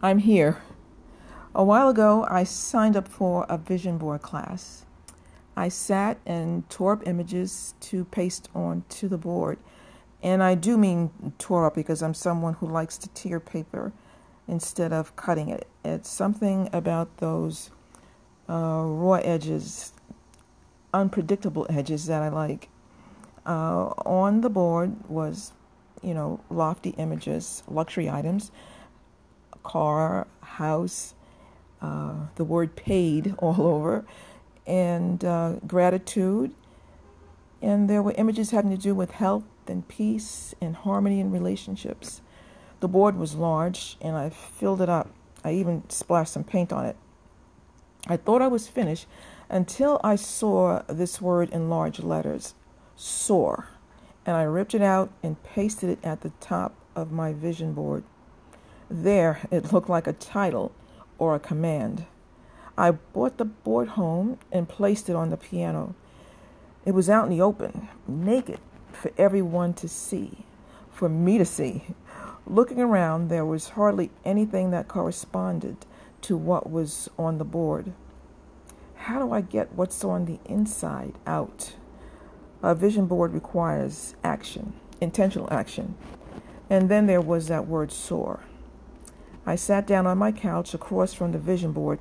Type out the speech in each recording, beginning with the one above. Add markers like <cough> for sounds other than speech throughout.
I'm here. A while ago, I signed up for a vision board class. I sat and tore up images to paste onto the board. And I do mean tore up because I'm someone who likes to tear paper instead of cutting it. It's something about those uh, raw edges, unpredictable edges that I like. Uh, on the board was, you know, lofty images, luxury items car, house, uh, the word paid all over, and uh, gratitude. And there were images having to do with health and peace and harmony in relationships. The board was large, and I filled it up. I even splashed some paint on it. I thought I was finished until I saw this word in large letters, soar. And I ripped it out and pasted it at the top of my vision board. There, it looked like a title or a command. I brought the board home and placed it on the piano. It was out in the open, naked for everyone to see, for me to see. Looking around, there was hardly anything that corresponded to what was on the board. How do I get what's on the inside out? A vision board requires action, intentional action. And then there was that word soar. I sat down on my couch across from the vision board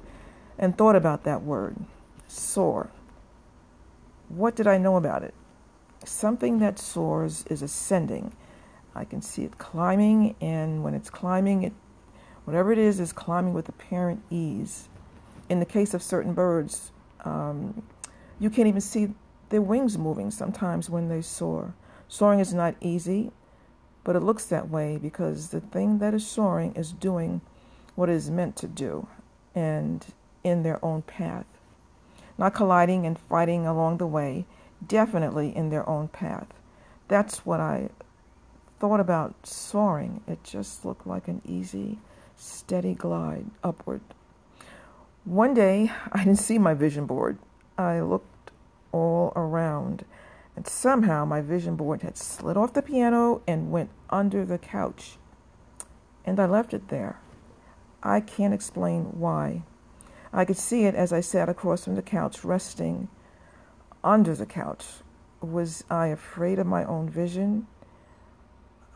and thought about that word, soar. What did I know about it? Something that soars is ascending. I can see it climbing, and when it's climbing, it whatever it is is climbing with apparent ease. In the case of certain birds, um, you can't even see their wings moving sometimes when they soar. Soaring is not easy. But it looks that way because the thing that is soaring is doing what it is meant to do and in their own path, not colliding and fighting along the way, definitely in their own path. That's what I thought about soaring. It just looked like an easy, steady glide upward. One day, <laughs> I didn't see my vision board. I looked all around and somehow my vision board had slid off the piano and went under the couch. And I left it there. I can't explain why. I could see it as I sat across from the couch, resting under the couch. Was I afraid of my own vision?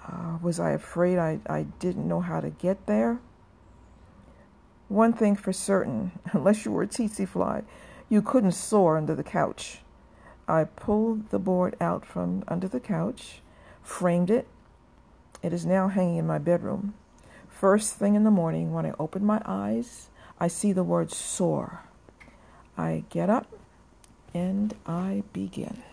Uh, was I afraid I, I didn't know how to get there? One thing for certain, <laughs> unless you were a tsetse fly, you couldn't soar under the couch. I pulled the board out from under the couch, framed it. It is now hanging in my bedroom. First thing in the morning when I open my eyes, I see the word soar. I get up and I begin.